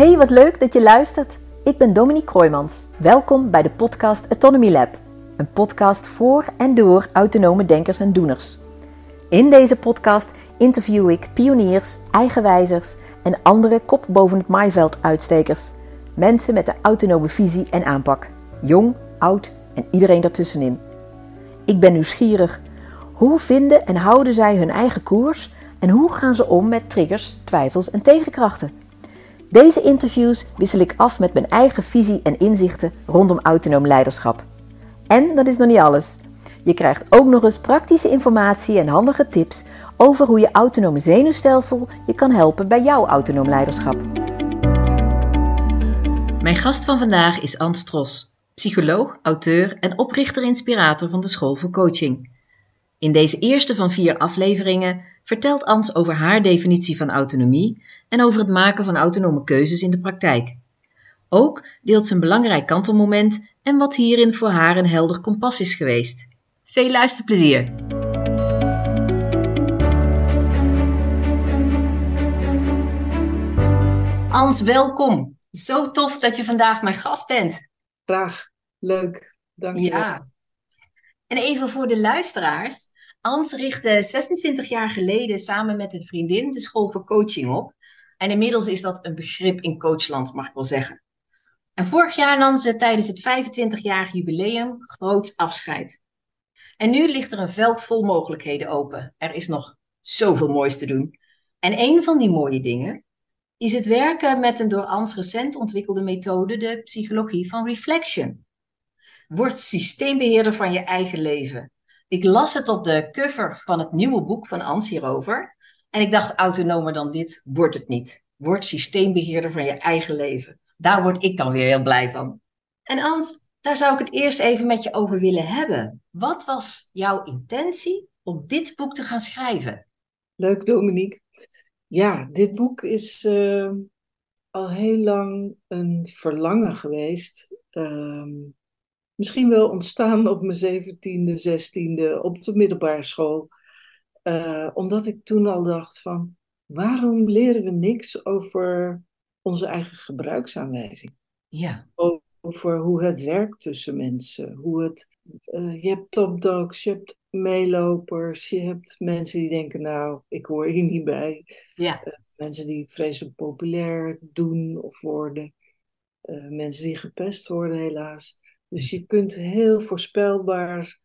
Hey, wat leuk dat je luistert. Ik ben Dominique Kroijmans. Welkom bij de podcast Autonomy Lab. Een podcast voor en door autonome denkers en doeners. In deze podcast interview ik pioniers, eigenwijzers en andere kop boven het maaiveld uitstekers. Mensen met de autonome visie en aanpak. Jong, oud en iedereen daartussenin. Ik ben nieuwsgierig. Hoe vinden en houden zij hun eigen koers en hoe gaan ze om met triggers, twijfels en tegenkrachten? Deze interviews wissel ik af met mijn eigen visie en inzichten rondom autonoom leiderschap. En dat is nog niet alles. Je krijgt ook nog eens praktische informatie en handige tips over hoe je autonome zenuwstelsel je kan helpen bij jouw autonoom leiderschap. Mijn gast van vandaag is Ans Tros, psycholoog, auteur en oprichter-inspirator van de School voor Coaching. In deze eerste van vier afleveringen vertelt Ans over haar definitie van autonomie en over het maken van autonome keuzes in de praktijk. Ook deelt ze een belangrijk kantelmoment en wat hierin voor haar een helder kompas is geweest. Veel luisterplezier! Ans, welkom. Zo tof dat je vandaag mijn gast bent. Graag. Leuk. Dank je. Ja. En even voor de luisteraars. Ans richtte 26 jaar geleden samen met een vriendin de school voor coaching op. En inmiddels is dat een begrip in coachland, mag ik wel zeggen. En vorig jaar nam ze tijdens het 25-jarig jubileum groots afscheid. En nu ligt er een veld vol mogelijkheden open. Er is nog zoveel moois te doen. En een van die mooie dingen is het werken met een door Ans recent ontwikkelde methode, de psychologie van reflection. Word systeembeheerder van je eigen leven. Ik las het op de cover van het nieuwe boek van Ans hierover. En ik dacht, autonomer dan dit wordt het niet. Word systeembeheerder van je eigen leven. Daar word ik dan weer heel blij van. En Ans, daar zou ik het eerst even met je over willen hebben. Wat was jouw intentie om dit boek te gaan schrijven? Leuk, Dominique. Ja, dit boek is uh, al heel lang een verlangen geweest. Uh, misschien wel ontstaan op mijn zeventiende, zestiende, op de middelbare school. Uh, omdat ik toen al dacht van, waarom leren we niks over onze eigen gebruiksaanwijzing? Ja. Over hoe het werkt tussen mensen. Hoe het, uh, je hebt topdogs, je hebt meelopers, je hebt mensen die denken, nou, ik hoor hier niet bij. Ja. Uh, mensen die vreselijk populair doen of worden. mensen die gepest worden, helaas. Dus je kunt heel voorspelbaar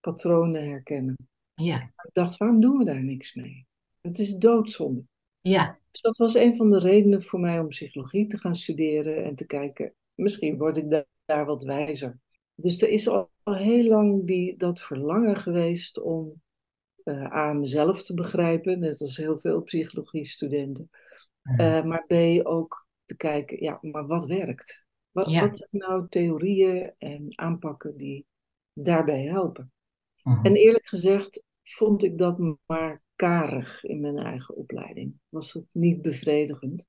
patronen herkennen. Ja. Ik dacht, waarom doen we daar niks mee? Het is doodzonde. Ja. Dus dat was een van de redenen voor mij om psychologie te gaan studeren en te kijken, misschien word ik daar wat wijzer. Dus er is al heel lang die, dat verlangen geweest om uh, aan mezelf te begrijpen, net als heel veel psychologie-studenten. Uh, maar B ook te kijken, ja, maar wat werkt? Wat, Ja. wat zijn nou theorieën en aanpakken die daarbij helpen? Mhm. En eerlijk gezegd vond ik dat maar karig in mijn eigen opleiding. Was het niet bevredigend.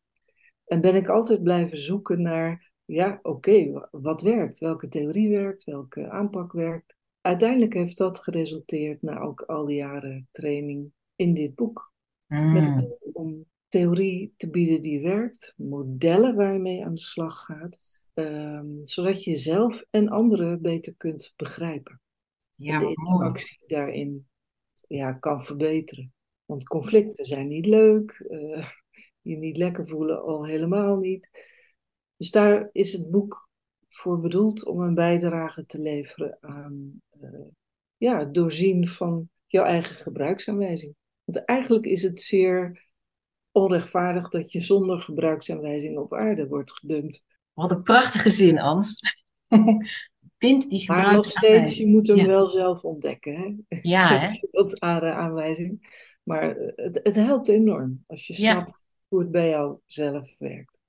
En ben ik altijd blijven zoeken naar, ja, oké, wa- wat werkt? Welke theorie werkt? Welke aanpak werkt? Uiteindelijk heeft dat geresulteerd na ook al die jaren training in dit boek. Met het Mm. doel om theorie te bieden die werkt, modellen waar je mee aan de slag gaat, ehm, zodat je jezelf en anderen beter kunt begrijpen. Ja, de mooi. interactie daarin ja, kan verbeteren. Want conflicten zijn niet leuk, eh, je niet lekker voelen al helemaal niet. Dus daar is het boek voor bedoeld om een bijdrage te leveren aan eh, ja, het doorzien van jouw eigen gebruiksaanwijzing. Want eigenlijk is het zeer onrechtvaardig dat je zonder gebruiksaanwijzing op aarde wordt gedumpt. Wat een prachtige zin, Ans. Vind die Maar nog steeds, je moet hem Ja. wel zelf ontdekken. Hè? Ja, hè? aan- aanwijzing. Maar eh, het, het helpt enorm als je Ja. snapt hoe het bij jou zelf werkt.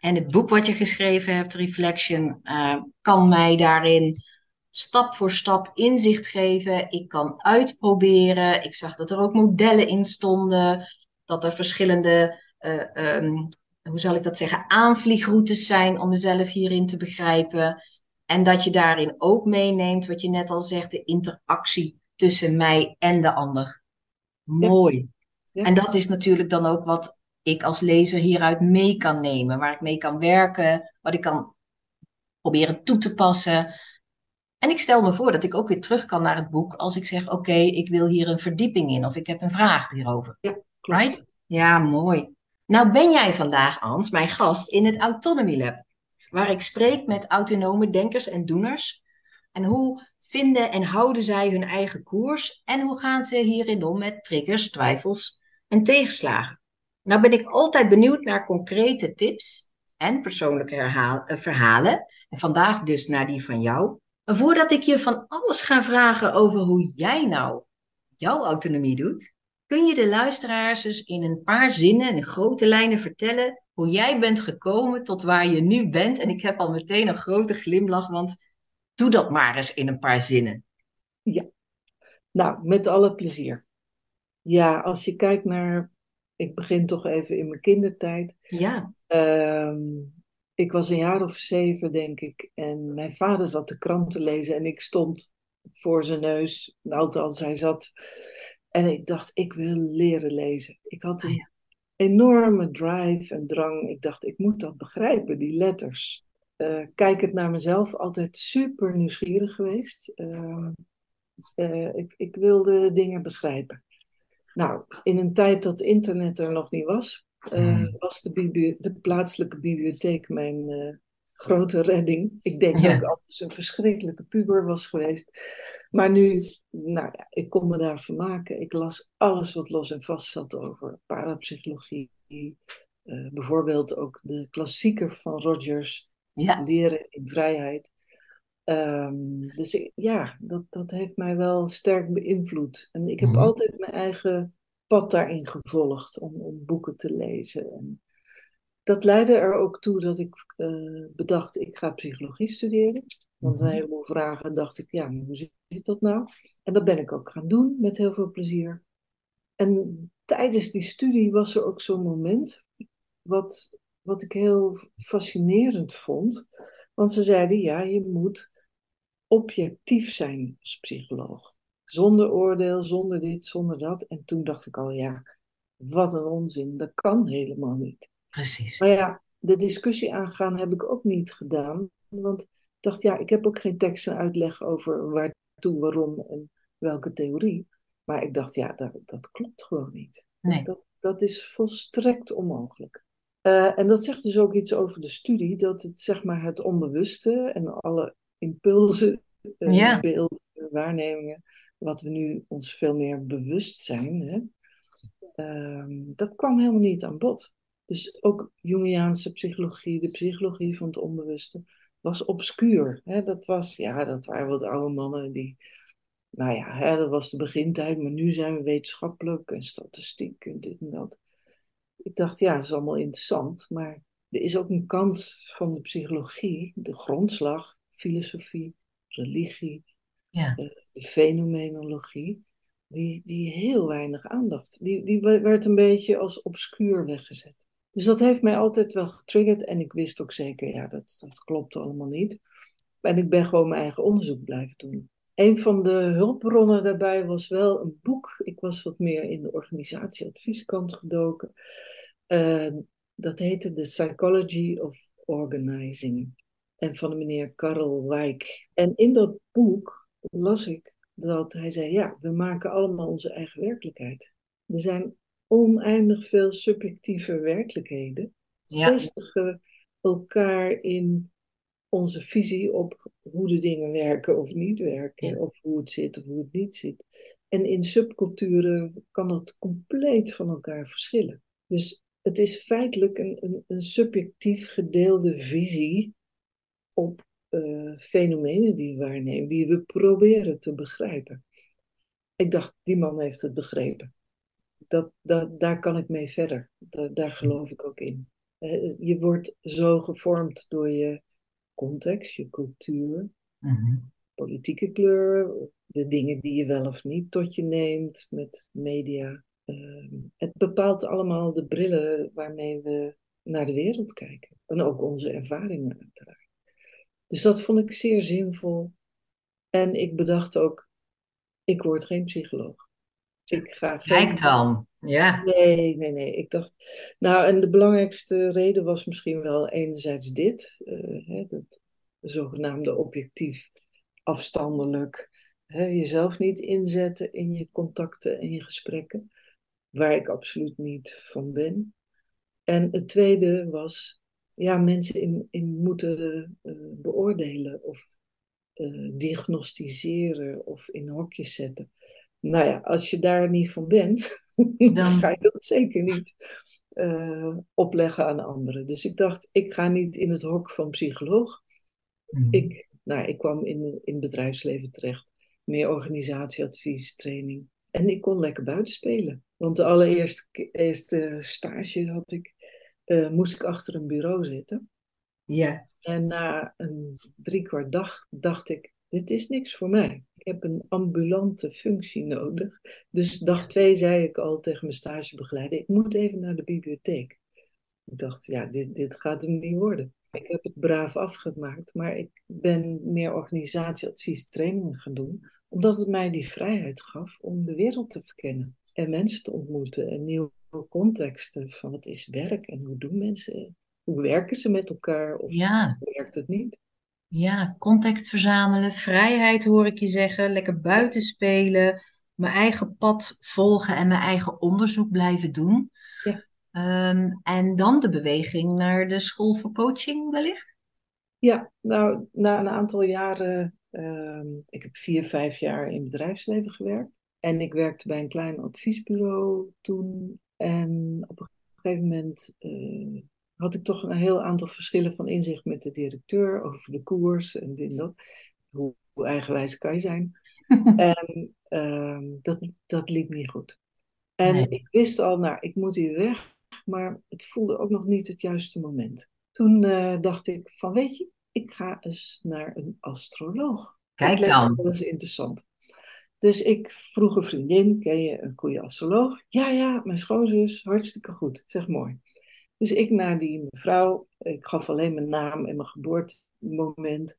En het boek wat je geschreven hebt, Reflection, eh, kan mij daarin stap voor stap inzicht geven. Ik kan uitproberen. Ik zag dat er ook modellen in stonden. Dat er verschillende, eh, ehm, hoe zal ik dat zeggen, aanvliegroutes zijn om mezelf hierin te begrijpen. En dat je daarin ook meeneemt, wat je net al zegt, de interactie tussen mij en de ander. Mooi. Ja. En dat is natuurlijk dan ook wat ik als lezer hieruit mee kan nemen, waar ik mee kan werken, wat ik kan proberen toe te passen. En ik stel me voor dat ik ook weer terug kan naar het boek als ik zeg: Oké, ik wil hier een verdieping in of ik heb een vraag hierover. Ja, Right? Ja, mooi. Nou ben jij vandaag, Ans, mijn gast in het Autonomy Lab, waar ik spreek met autonome denkers en doeners. En hoe vinden en houden zij hun eigen koers en hoe gaan ze hierin om met triggers, twijfels en tegenslagen? Nou ben ik altijd benieuwd naar concrete tips en persoonlijke eh, verhalen. En vandaag dus naar die van jou. Maar voordat ik je van alles ga vragen over hoe jij nou jouw autonomie doet, kun je de luisteraars dus in een paar zinnen, in grote lijnen vertellen hoe jij bent gekomen tot waar je nu bent. En ik heb al meteen een grote glimlach, want doe dat maar eens in een paar zinnen. Ja, nou, met alle plezier. Ja, als je kijkt naar, ik begin toch even in mijn kindertijd. Ja. Ehm, ik was een jaar of zeven, denk ik. En mijn vader zat de krant te lezen en ik stond voor zijn neus. Althans, hij zat. En ik dacht, ik wil leren lezen. Ik had een Ah, enorme drive en drang. Ik dacht, ik moet dat begrijpen, die letters. Uh, kijk het naar mezelf, altijd super nieuwsgierig geweest. Uh, uh, ik, ik wilde dingen begrijpen. Nou, in een tijd dat internet er nog niet was, uh, was de, de, plaatselijke bibliotheek mijn grote redding. Ik denk ja. dat ik altijd een verschrikkelijke puber was geweest. Maar nu, nou ja, ik kon me daar vermaken. Ik las alles wat los en vast zat over parapsychologie. Uh, bijvoorbeeld ook de klassieker van Rogers, ja. Leren in Vrijheid. Um, dus ik, ja, dat, dat heeft mij wel sterk beïnvloed. En ik heb Mhm. altijd mijn eigen pad daarin gevolgd om, om boeken te lezen. En dat leidde er ook toe dat ik uh, bedacht, ik ga psychologie studeren. Want een Mhm. heleboel vragen dacht ik, ja, hoe zit dat nou? En dat ben ik ook gaan doen met heel veel plezier. En tijdens die studie was er ook zo'n moment wat, wat ik heel fascinerend vond. Want ze zeiden, ja, je moet objectief zijn als psycholoog. Zonder oordeel, zonder dit, zonder dat. En toen dacht ik al, ja, wat een onzin, dat kan helemaal niet. Precies. Maar ja, de discussie aangaan heb ik ook niet gedaan. Want dacht, ja, ik heb ook geen tekst en uitleg over waartoe, waarom en welke theorie. Maar ik dacht, ja, dat, dat klopt gewoon niet. Nee. Dat, dat is volstrekt onmogelijk. Uh, en dat zegt dus ook iets over de studie, dat het zeg maar het onbewuste en alle impulsen, uh, Ja. beelden, waarnemingen, wat we nu ons veel meer bewust zijn, hè, uh, dat kwam helemaal niet aan bod. Dus ook Jungiaanse psychologie, de psychologie van het onbewuste, was obscuur. Hè? Dat, was, ja, dat waren wat oude mannen die, nou ja, hè, dat was de begintijd, maar nu zijn we wetenschappelijk en statistiek en dit en dat. Ik dacht, ja, dat is allemaal interessant, maar er is ook een kant van de psychologie, de grondslag, filosofie, religie, Ja. de fenomenologie, die, die heel weinig aandacht. Die, die werd een beetje als obscuur weggezet. Dus dat heeft mij altijd wel getriggerd en ik wist ook zeker, ja, dat, dat klopt allemaal niet. En ik ben gewoon mijn eigen onderzoek blijven doen. Een van de hulpbronnen daarbij was wel een boek. Ik was wat meer in de organisatieadvieskant gedoken. Uh, dat heette The Psychology of Organizing. En van de meneer Karel Wijk. En in dat boek las ik dat hij zei: Ja, we maken allemaal onze eigen werkelijkheid. Er zijn oneindig veel subjectieve werkelijkheden. Ja. Vestigen elkaar in onze visie op hoe de dingen werken of niet werken, Ja. of hoe het zit of hoe het niet zit. En in subculturen kan dat compleet van elkaar verschillen. Dus het is feitelijk een, een, een subjectief gedeelde visie op uh, fenomenen die we waarnemen, die we proberen te begrijpen. Ik dacht, die man heeft het begrepen. Dat, dat, daar kan ik mee verder. Da, daar geloof ik ook in. Uh, je wordt zo gevormd door je context, je cultuur, Mhm. politieke kleur, de dingen die je wel of niet tot je neemt met media. Uh, het bepaalt allemaal de brillen waarmee we naar de wereld kijken. En ook onze ervaringen uiteraard. Dus dat vond ik zeer zinvol. En ik bedacht ook, ik word geen psycholoog. Ik ga. Kijk dan. Ja. Nee, nee, nee. Ik dacht. Nou, en de belangrijkste reden was misschien wel enerzijds dit: uh, hè, dat zogenaamde objectief afstandelijk. Hè, jezelf niet inzetten in je contacten en je gesprekken, waar ik absoluut niet van ben. En het tweede was, ja, mensen in, in moeten uh, beoordelen of uh, diagnosticeren of in hokjes zetten. Nou ja, als je daar niet van bent, dan ga je dat zeker niet uh, opleggen aan anderen. Dus ik dacht, ik ga niet in het hok van psycholoog. Mm. Ik, nou, ik kwam in, in het bedrijfsleven terecht. Meer organisatieadvies, training. En ik kon lekker buiten spelen. Want de allereerste eerste stage had ik, uh, moest ik achter een bureau zitten. Ja. En na een driekwart dag dacht ik, dit is niks voor mij. Ik heb een ambulante functie nodig. Dus dag twee zei ik al tegen mijn stagebegeleider, ik moet even naar de bibliotheek. Ik dacht, ja, dit, dit gaat hem niet worden. Ik heb het braaf afgemaakt, maar ik ben meer organisatieadvies trainingen gaan doen, omdat het mij die vrijheid gaf om de wereld te verkennen en mensen te ontmoeten en nieuwe contexten van wat is werk en hoe doen mensen, hoe werken ze met elkaar of ja. werkt het niet. Ja, context verzamelen, vrijheid hoor ik je zeggen, lekker buiten spelen, mijn eigen pad volgen en mijn eigen onderzoek blijven doen. Ja. Ehm, en dan de beweging naar de school voor coaching wellicht? Ja, nou, na een aantal jaren, ehm, ik heb vier, vijf jaar in bedrijfsleven gewerkt. En ik werkte bij een klein adviesbureau toen. En op een gegeven moment uh, had ik toch een heel aantal verschillen van inzicht met de directeur over de koers en dit en dat. Hoe, hoe eigenwijs kan je zijn? en uh, dat, dat liep niet goed. En ik wist al, nou, ik moet hier weg, maar het voelde ook nog niet het juiste moment. Toen uh, dacht ik van, weet je, ik ga eens naar een astroloog. Kijk dan. Dat is interessant. Dus ik vroeg een vriendin, ken je een goede astroloog? Ja, ja, mijn schoonzus, hartstikke goed. Zeg mooi. Dus ik naar die mevrouw, ik gaf alleen mijn naam en mijn geboortemoment.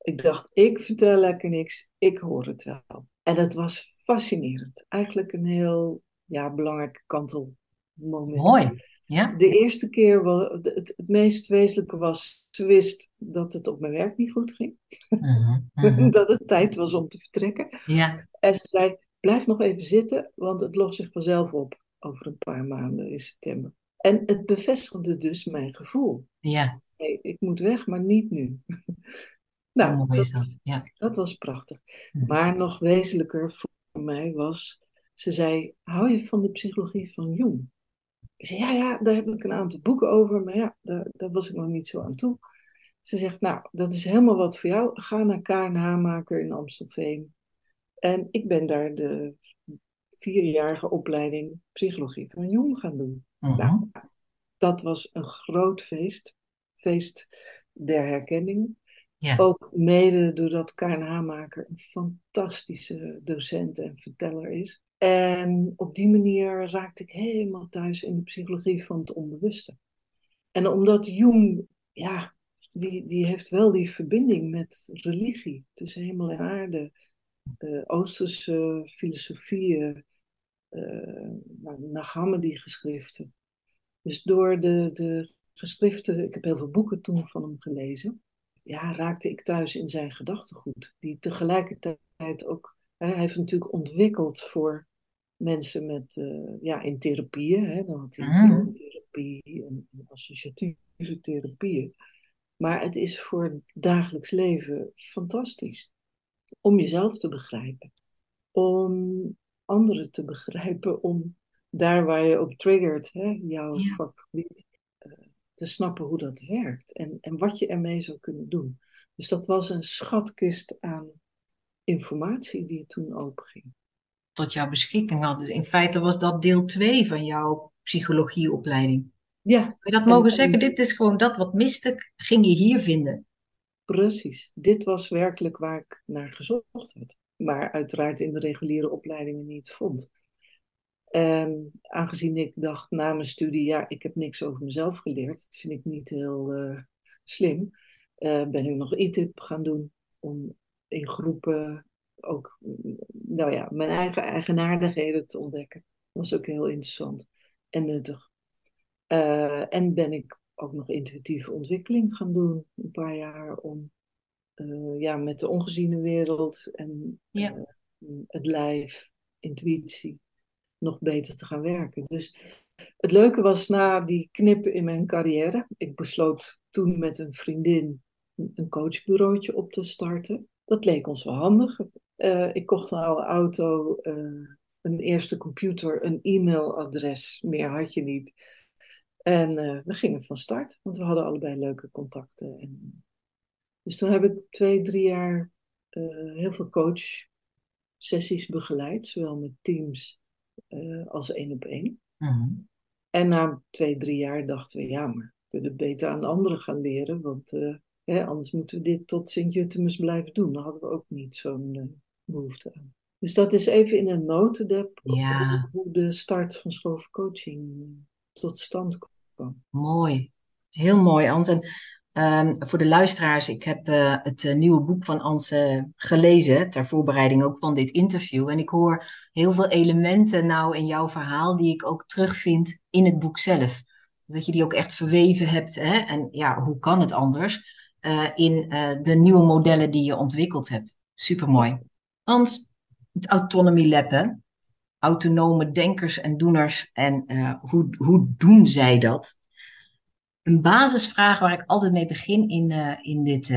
Ik dacht, ik vertel lekker niks, ik hoor het wel. En dat was fascinerend. Eigenlijk een heel ja, belangrijk kantelmoment. Mooi. Ja. De eerste keer, het, het, het, meest wezenlijke was, ze wist dat het op mijn werk niet goed ging. Uh -huh, dat het tijd was om te vertrekken. Ja. En ze zei, blijf nog even zitten, want het lost zich vanzelf op over een paar maanden in september. En het bevestigde dus mijn gevoel. Ja. Hey, ik moet weg, maar niet nu. nou, dat, dat? Ja. dat was prachtig. Hm. Maar nog wezenlijker voor mij was, ze zei, hou je van de psychologie van Jung? Ik zei, ja, ja, daar heb ik een aantal boeken over, maar ja, daar, daar was ik nog niet zo aan toe. Ze zegt, nou, dat is helemaal wat voor jou. Ga naar KNH-maker in Amstelveen. En ik ben daar de vierjarige opleiding psychologie van Jung gaan doen. Uh Nou, dat was een groot feest. Feest der herkenning. Ja. Ook mede doordat KNH-maker een fantastische docent en verteller is. En op die manier raakte ik helemaal thuis in de psychologie van het onbewuste. En omdat Jung, ja, die, die heeft wel die verbinding met religie, tussen hemel en aarde, uh, Oosterse filosofieën, uh, Nag die geschriften. Dus door de, de geschriften, ik heb heel veel boeken toen van hem gelezen, ja, raakte ik thuis in zijn gedachtegoed. Die tegelijkertijd ook, hij heeft natuurlijk ontwikkeld voor mensen met, uh, ja, in therapieën. Hè, dan had hij Mm. therapie en, en associatieve therapieën. Maar het is voor het dagelijks leven fantastisch. Om jezelf te begrijpen. Om anderen te begrijpen. Om daar waar je op triggert, hè, jouw Ja. vakgebied, eh, te snappen hoe dat werkt. En, en wat je ermee zou kunnen doen. Dus dat was een schatkist aan informatie die toen openging. Tot jouw beschikking had. Dus in feite was dat deel 2 van jouw psychologieopleiding. Ja, Kun je dat En- mogen en- zeggen? Dit is gewoon dat wat miste, ging je hier vinden. Precies, dit was werkelijk waar ik naar gezocht had, maar uiteraard in de reguliere opleidingen niet vond. En aangezien ik dacht na mijn studie, ja, ik heb niks over mezelf geleerd, dat vind ik niet heel eh, slim, eh, ben ik nog ITIP gaan doen om in groepen ook, nou ja, mijn eigen eigenaardigheden te ontdekken. Dat was ook heel interessant en nuttig. Uh, en ben ik ook nog intuïtieve ontwikkeling gaan doen, een paar jaar, om uh, ja, met de ongeziene wereld en Ja. uh, het lijf, intuïtie, nog beter te gaan werken. Dus het leuke was na die knippen in mijn carrière, ik besloot toen met een vriendin een coachbureautje op te starten. Dat leek ons wel handig. Uh, ik kocht een oude auto, een eerste computer, een e-mailadres. Meer had je niet. En we gingen van start, want we hadden allebei leuke contacten. En... Dus toen heb ik twee, drie jaar heel veel coach-sessies begeleid, zowel met teams als één op één. Mm-hmm. En na twee, drie jaar dachten we, ja, maar we kunnen beter aan de anderen gaan leren, want Hè, anders moeten we dit tot Sint-Jutemus blijven doen. Dan hadden we ook niet zo'n behoefte aan. Dus dat is even in een notendep Ja. hoe de start van school voor coaching tot stand kwam. Mooi. Heel mooi, Ans. En um, voor de luisteraars, ik heb uh, het nieuwe boek van Ans gelezen, ter voorbereiding ook van dit interview. En ik hoor heel veel elementen nou in jouw verhaal die ik ook terugvind in het boek zelf. Dat je die ook echt verweven hebt. Hè? En ja, hoe kan het anders? Uh, in de nieuwe modellen die je ontwikkeld hebt. Supermooi. Hans, het Autonomy Lab, autonome denkers en doeners en hoe, hoe doen zij dat? Een basisvraag waar ik altijd mee begin in, in, dit,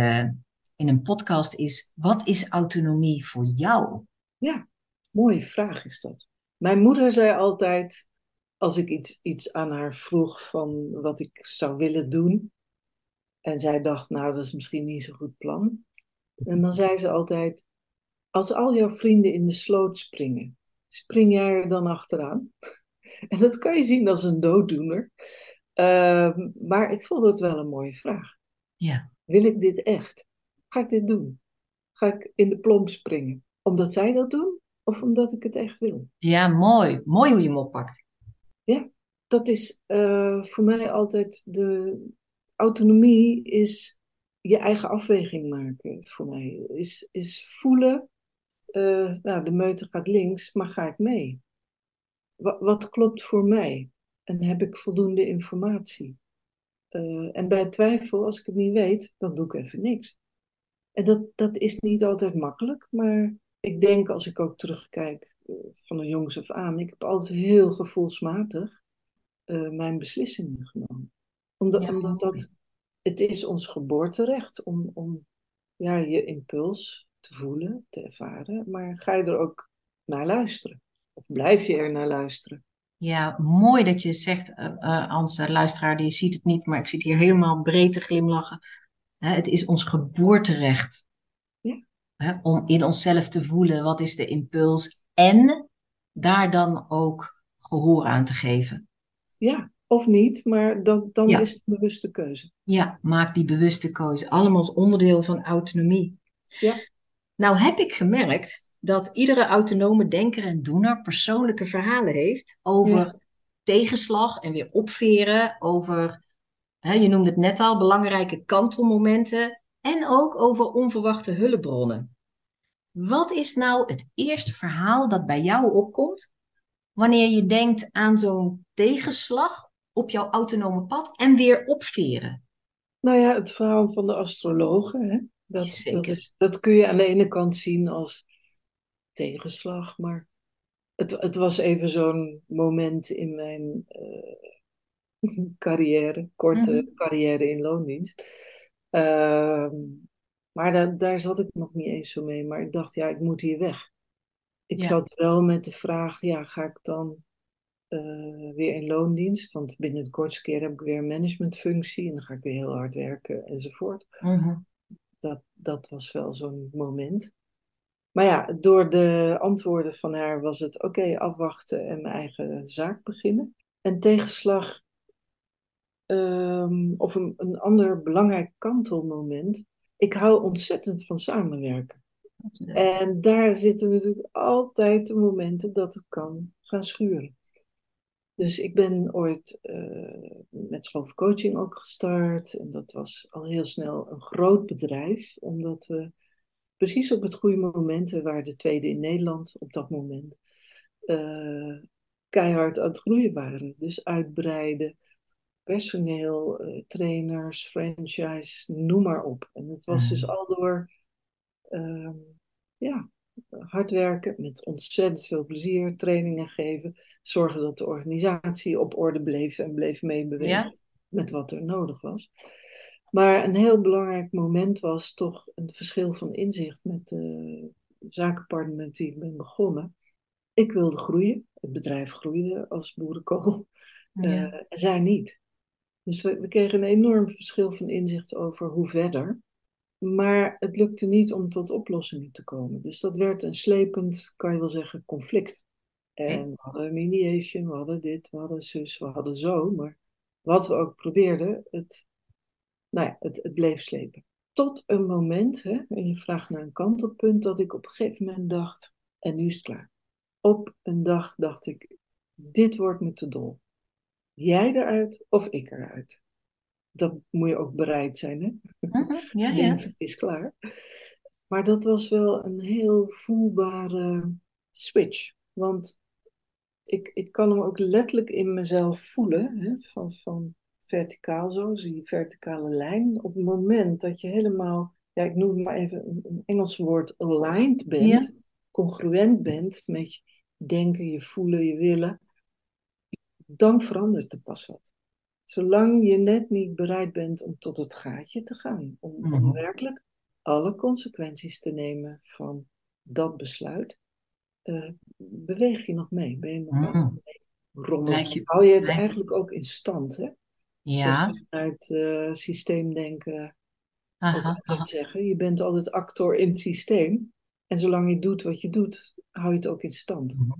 in een podcast is, wat is autonomie voor jou? Ja, mooie vraag is dat. Mijn moeder zei altijd, als ik iets, iets aan haar vroeg van wat ik zou willen doen, en zij dacht, nou, dat is misschien niet zo'n goed plan. En dan zei ze altijd: Als al jouw vrienden in de sloot springen, spring jij er dan achteraan? En dat kan je zien als een dooddoener. Uh, maar ik vond het wel een mooie vraag. Ja. Wil ik dit echt? Ga ik dit doen? Ga ik in de plomp springen? Omdat zij dat doen? Of omdat ik het echt wil? Ja, mooi. Mooi hoe je hem oppakt. Ja, dat is uh, voor mij altijd de, autonomie is je eigen afweging maken voor mij. Is, is voelen, uh, nou de meute gaat links, maar ga ik mee? Wat klopt voor mij? En heb ik voldoende informatie? Uh, en bij twijfel, als ik het niet weet, dan doe ik even niks. En dat, dat is niet altijd makkelijk, maar ik denk als ik ook terugkijk uh, van een jongs af aan, ik heb altijd heel gevoelsmatig mijn beslissingen genomen omdat, Ja, omdat dat, het is ons geboorterecht om, om ja, je impuls te voelen, te ervaren. Maar ga je er ook naar luisteren? Of blijf je er naar luisteren? Ja, mooi dat je zegt, uh, uh, Ans, uh, luisteraar, die ziet het niet, maar ik zit hier helemaal breed te glimlachen. Het is ons geboorterecht Ja. om in onszelf te voelen wat is de impuls en daar dan ook gehoor aan te geven. Ja, of niet, maar dan, dan Ja. is het een bewuste keuze. Ja, maak die bewuste keuze. Allemaal als onderdeel van autonomie. Ja. Nou heb ik gemerkt dat iedere autonome denker en doener persoonlijke verhalen heeft over Ja. tegenslag en weer opveren, over, hè, je noemde het net al, belangrijke kantelmomenten en ook over onverwachte hulpbronnen. Wat is nou het eerste verhaal dat bij jou opkomt wanneer je denkt aan zo'n tegenslag op jouw autonome pad en weer opveren? Nou ja, het verhaal van de astrologen, hè? Dat, Zeker. dat, is, dat kun je aan de ene kant zien als tegenslag, maar het, het was even zo'n moment in mijn eh, carrière, korte Mhm. carrière in loondienst. Ehm, maar daar, daar zat ik nog niet eens zo mee, maar ik dacht, ja, ik moet hier weg. Ik Ja. zat wel met de vraag, ja, ga ik dan eh, weer in loondienst? Want binnen de kortste keer heb ik weer een managementfunctie en dan ga ik weer heel hard werken enzovoort. Mhm. Dat, dat was wel zo'n moment. Maar ja, door de antwoorden van haar was het oké, afwachten en mijn eigen zaak beginnen. En tegenslag, ehm, of een, een ander belangrijk kantelmoment. Ik hou ontzettend van samenwerken. En daar zitten natuurlijk altijd de momenten dat het kan gaan schuren. Dus ik ben ooit eh, met school coaching ook gestart. En dat was al heel snel een groot bedrijf, omdat we precies op het goede moment, we waren de tweede in Nederland op dat moment, uh, keihard aan het groeien waren. Dus uitbreiden, personeel, uh, trainers, franchise, noem maar op. En het was dus al door uh, ja, hard werken, met ontzettend veel plezier, trainingen geven, zorgen dat de organisatie op orde bleef en bleef meebewegen ja. met wat er nodig was. Maar een heel belangrijk moment was toch een verschil van inzicht met de zakenpartner met wie ik ben begonnen. Ik wilde groeien, het bedrijf groeide als boerenkool, ja. uh, zij niet. Dus we, we kregen een enorm verschil van inzicht over hoe verder. Maar het lukte niet om tot oplossingen te komen. Dus dat werd een slepend, kan je wel zeggen, conflict. En we hadden mediation, we hadden dit, we hadden zus, we hadden zo. Maar wat we ook probeerden, het, nou ja, het, het bleef slepen. Tot een moment, hè, en je vraagt naar een kantelpunt, dat ik op een gegeven moment dacht, en nu is het klaar. Op een dag dacht ik, dit wordt me te dol. Jij eruit of ik eruit dat moet je ook bereid zijn. Hè? Mhm, ja, ja. is klaar. Maar dat was wel een heel voelbare switch. Want ik, ik kan hem ook letterlijk in mezelf voelen. Hè? Van, van verticaal zo, zie je verticale lijn. Op het moment dat je helemaal, ja, ik noem het maar even een, Engels woord, aligned bent. Congruent bent met je denken, je voelen, je willen. Dan verandert er pas wat. Zolang je net niet bereid bent om tot het gaatje te gaan. Om, mhm. werkelijk alle consequenties te nemen van dat besluit. Uh, beweeg je nog mee? Ben je nog mm. mee? Je, Hou je het eigenlijk ook in stand? Hè? Ja. Zoals vanuit uh, systeemdenken aha, aha. zeggen. Je bent altijd actor in het systeem. En zolang je doet wat je doet, hou je het ook in stand. Mhm.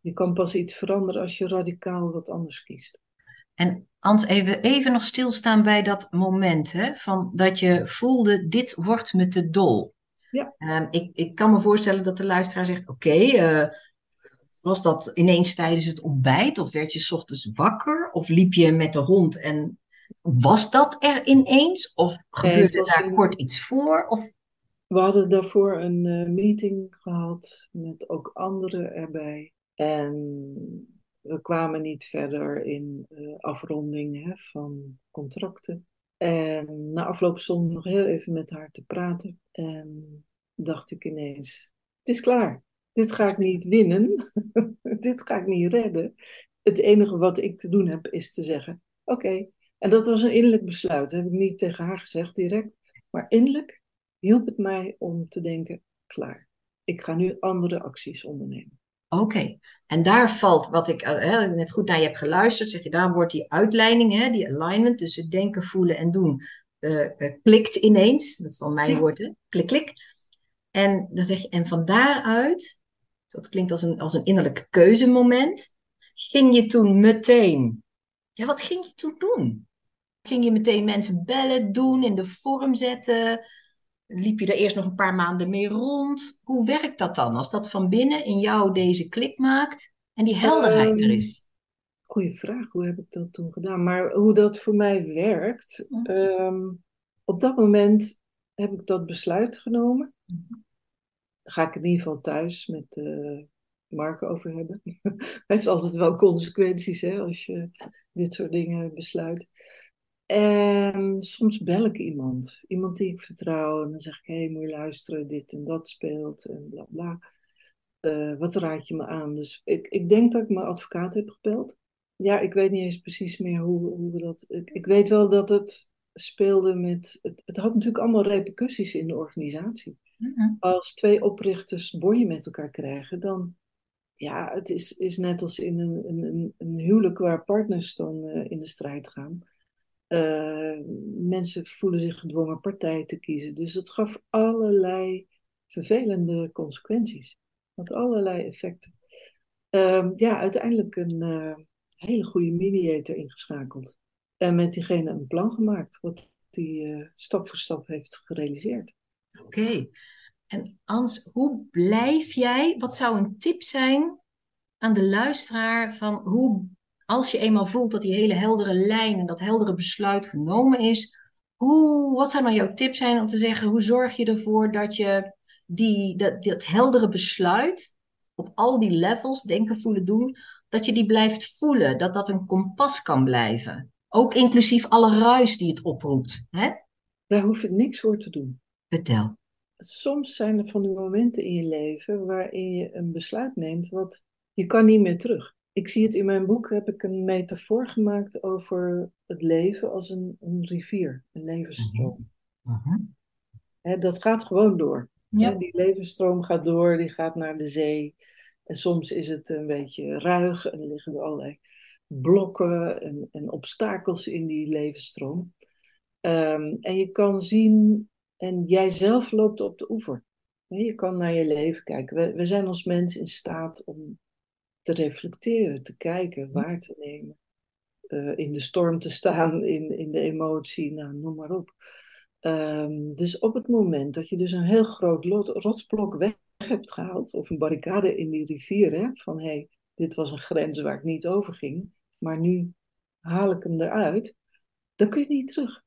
Je kan pas iets veranderen als je radicaal wat anders kiest. En Hans, even, even nog stilstaan bij dat moment, hè, van dat je voelde, dit wordt me te dol. Ja. Um, ik, ik kan me voorstellen dat de luisteraar zegt, oké, eh, was dat ineens tijdens het ontbijt? Of werd je s ochtends wakker? Of liep je met de hond en was dat er ineens? Of gebeurde daar kort iets voor? Of... We hadden daarvoor een uh, meeting gehad met ook anderen erbij. En we kwamen niet verder in uh, afronding hè, van contracten. En na afloop stond nog heel even met haar te praten. En dacht ik ineens, het is klaar. Dit ga ik niet winnen. Dit ga ik niet redden. Het enige wat ik te doen heb is te zeggen, oké. En dat was een innerlijk besluit. Dat heb ik niet tegen haar gezegd direct. Maar innerlijk hielp het mij om te denken, klaar. Ik ga nu andere acties ondernemen. Oké, en daar valt wat ik uh, net goed naar je heb geluisterd, zeg je, daar wordt die uitleiding, hè, die alignment tussen denken, voelen en doen, uh, klikt ineens. Dat is dan mijn woord, hè? klik, klik. En dan zeg je, en van daaruit, dat klinkt als een, als een innerlijk keuzemoment, ging je toen meteen, ja, wat ging je toen doen? Ging je meteen mensen bellen, doen, in de vorm zetten? Liep je er eerst nog een paar maanden mee rond? Hoe werkt dat dan als dat van binnen in jou deze klik maakt en die helderheid er ehm, is? Goeie vraag, hoe heb ik dat toen gedaan? Maar hoe dat voor mij werkt, mhm. ehm, op dat moment heb ik dat besluit genomen. Mhm. Ga ik in ieder geval thuis met uh, Mark over hebben. Hij heeft altijd wel consequenties hè, als je dit soort dingen besluit. En soms bel ik iemand, iemand die ik vertrouw, en dan zeg ik: Hé, hey, moet je luisteren, dit en dat speelt en bla bla. Uh, wat raad je me aan? Dus ik, ik denk dat ik mijn advocaat heb gebeld. Ja, ik weet niet eens precies meer hoe, hoe we dat. Ik, ik weet wel dat het speelde met. Het, het had natuurlijk allemaal repercussies in de organisatie. Mm-hmm. Als twee oprichters bonje met elkaar krijgen, dan. Ja, het is, is net als in een, een, een huwelijk waar partners dan uh, in de strijd gaan uh, mensen voelen zich gedwongen partij te kiezen. Dus het gaf allerlei vervelende consequenties. Had allerlei effecten. Uh, ja, uiteindelijk een uh, hele goede mediator ingeschakeld. En met diegene een plan gemaakt, wat eh, stap voor stap heeft gerealiseerd. Oké. En Ans, hoe blijf jij? Wat zou een tip zijn aan de luisteraar van hoe als je eenmaal voelt dat die hele heldere lijn en dat heldere besluit genomen is, hoe, wat zou dan jouw tip zijn om te zeggen, hoe zorg je ervoor dat je die, dat, dat heldere besluit op al die levels, denken, voelen, doen, dat je die blijft voelen, dat dat een kompas kan blijven. Ook inclusief alle ruis die het oproept. Hè? Daar hoef ik niks voor te doen. Vertel. Soms zijn er van die momenten in je leven waarin je een besluit neemt wat je kan niet meer terug. Ik zie het in mijn boek, heb ik een metafoor gemaakt over het leven als een, een rivier, een levensstroom. Mhm. dat gaat gewoon door. Ja. die levensstroom gaat door, die gaat naar de zee. En soms is het een beetje ruig en er liggen er allerlei blokken en, en obstakels in die levensstroom. Ehm, en je kan zien, en jij zelf loopt op de oever. Je kan naar je leven kijken. We, we zijn als mens in staat om te reflecteren, te kijken, waar te nemen. Uh, in de storm te staan, in, in de emotie, nou, noem maar op. Um, dus op het moment dat je dus een heel groot rotsblok weg hebt gehaald, of een barricade in die rivier, hè, van hé, hey, dit was een grens waar ik niet over ging, maar nu haal ik hem eruit, dan kun je niet terug.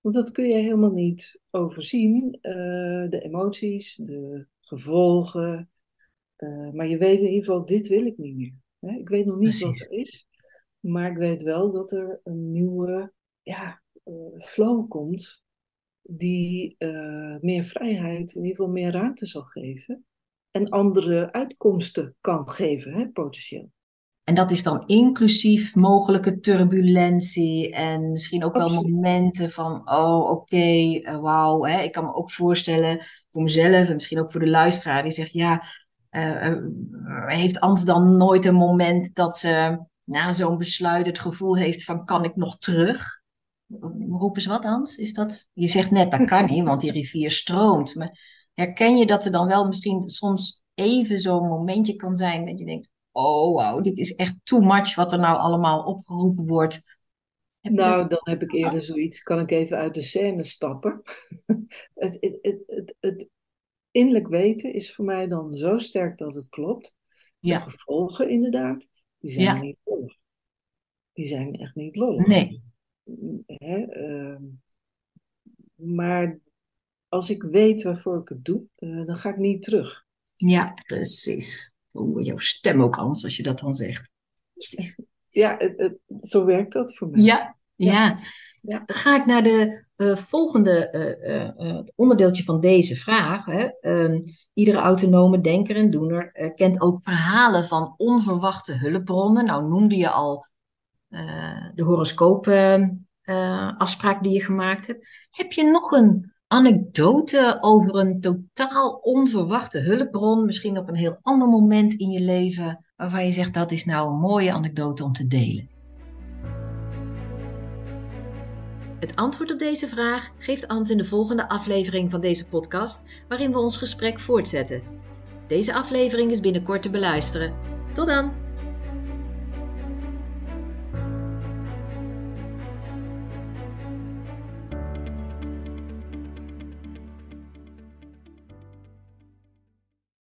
Want dat kun je helemaal niet overzien, uh, de emoties, de gevolgen. Uh, maar je weet in ieder geval, dit wil ik niet meer. Hè? Ik weet nog niet wat het is, maar ik weet wel dat er een nieuwe ja, uh, flow komt die meer vrijheid, in ieder geval meer ruimte zal geven. En andere uitkomsten kan geven, hè, potentieel. En dat is dan inclusief mogelijke turbulentie en misschien ook wel momenten van, oh oké, okay, uh, wauw. Ik kan me ook voorstellen voor mezelf en misschien ook voor de luisteraar die zegt, ja, uh, heeft Ans dan nooit een moment dat ze na zo'n besluit het gevoel heeft van, kan ik nog terug? roepen ze wat, Hans? Is dat, je zegt net, dat kan niet, want die rivier stroomt. Maar herken je dat er dan wel misschien soms even zo'n momentje kan zijn dat je denkt, oh wauw, dit is echt too much wat er nou allemaal opgeroepen wordt. nou, dan heb ik eerder zoiets, kan ik even uit de scène stappen. het, het, het, het, het innerlijk weten is voor mij dan zo sterk dat het klopt. De ja. gevolgen inderdaad, die zijn niet lollig. Die zijn echt niet lollig. Nee. Hè, ehm, maar als ik weet waarvoor ik het doe, uh, dan ga ik niet terug. Ja, precies. Oeh, jouw stem ook anders als je dat dan zegt. Ja, het, het, zo werkt dat voor mij. Ja, ja. ja. Dan ga ik naar de uh, volgende uh, onderdeeltje van deze vraag. Hè. Ehm, iedere autonome denker en doener kent ook verhalen van onverwachte hulpbronnen. Nou noemde je al eh, de horoscoopafspraak eh, die je gemaakt hebt. Heb je nog een anekdote over een totaal onverwachte hulpbron, misschien op een heel ander moment in je leven, waarvan je zegt dat is nou een mooie anekdote om te delen? Het antwoord op deze vraag geeft Ans in de volgende aflevering van deze podcast, waarin we ons gesprek voortzetten. Deze aflevering is binnenkort te beluisteren. Tot dan!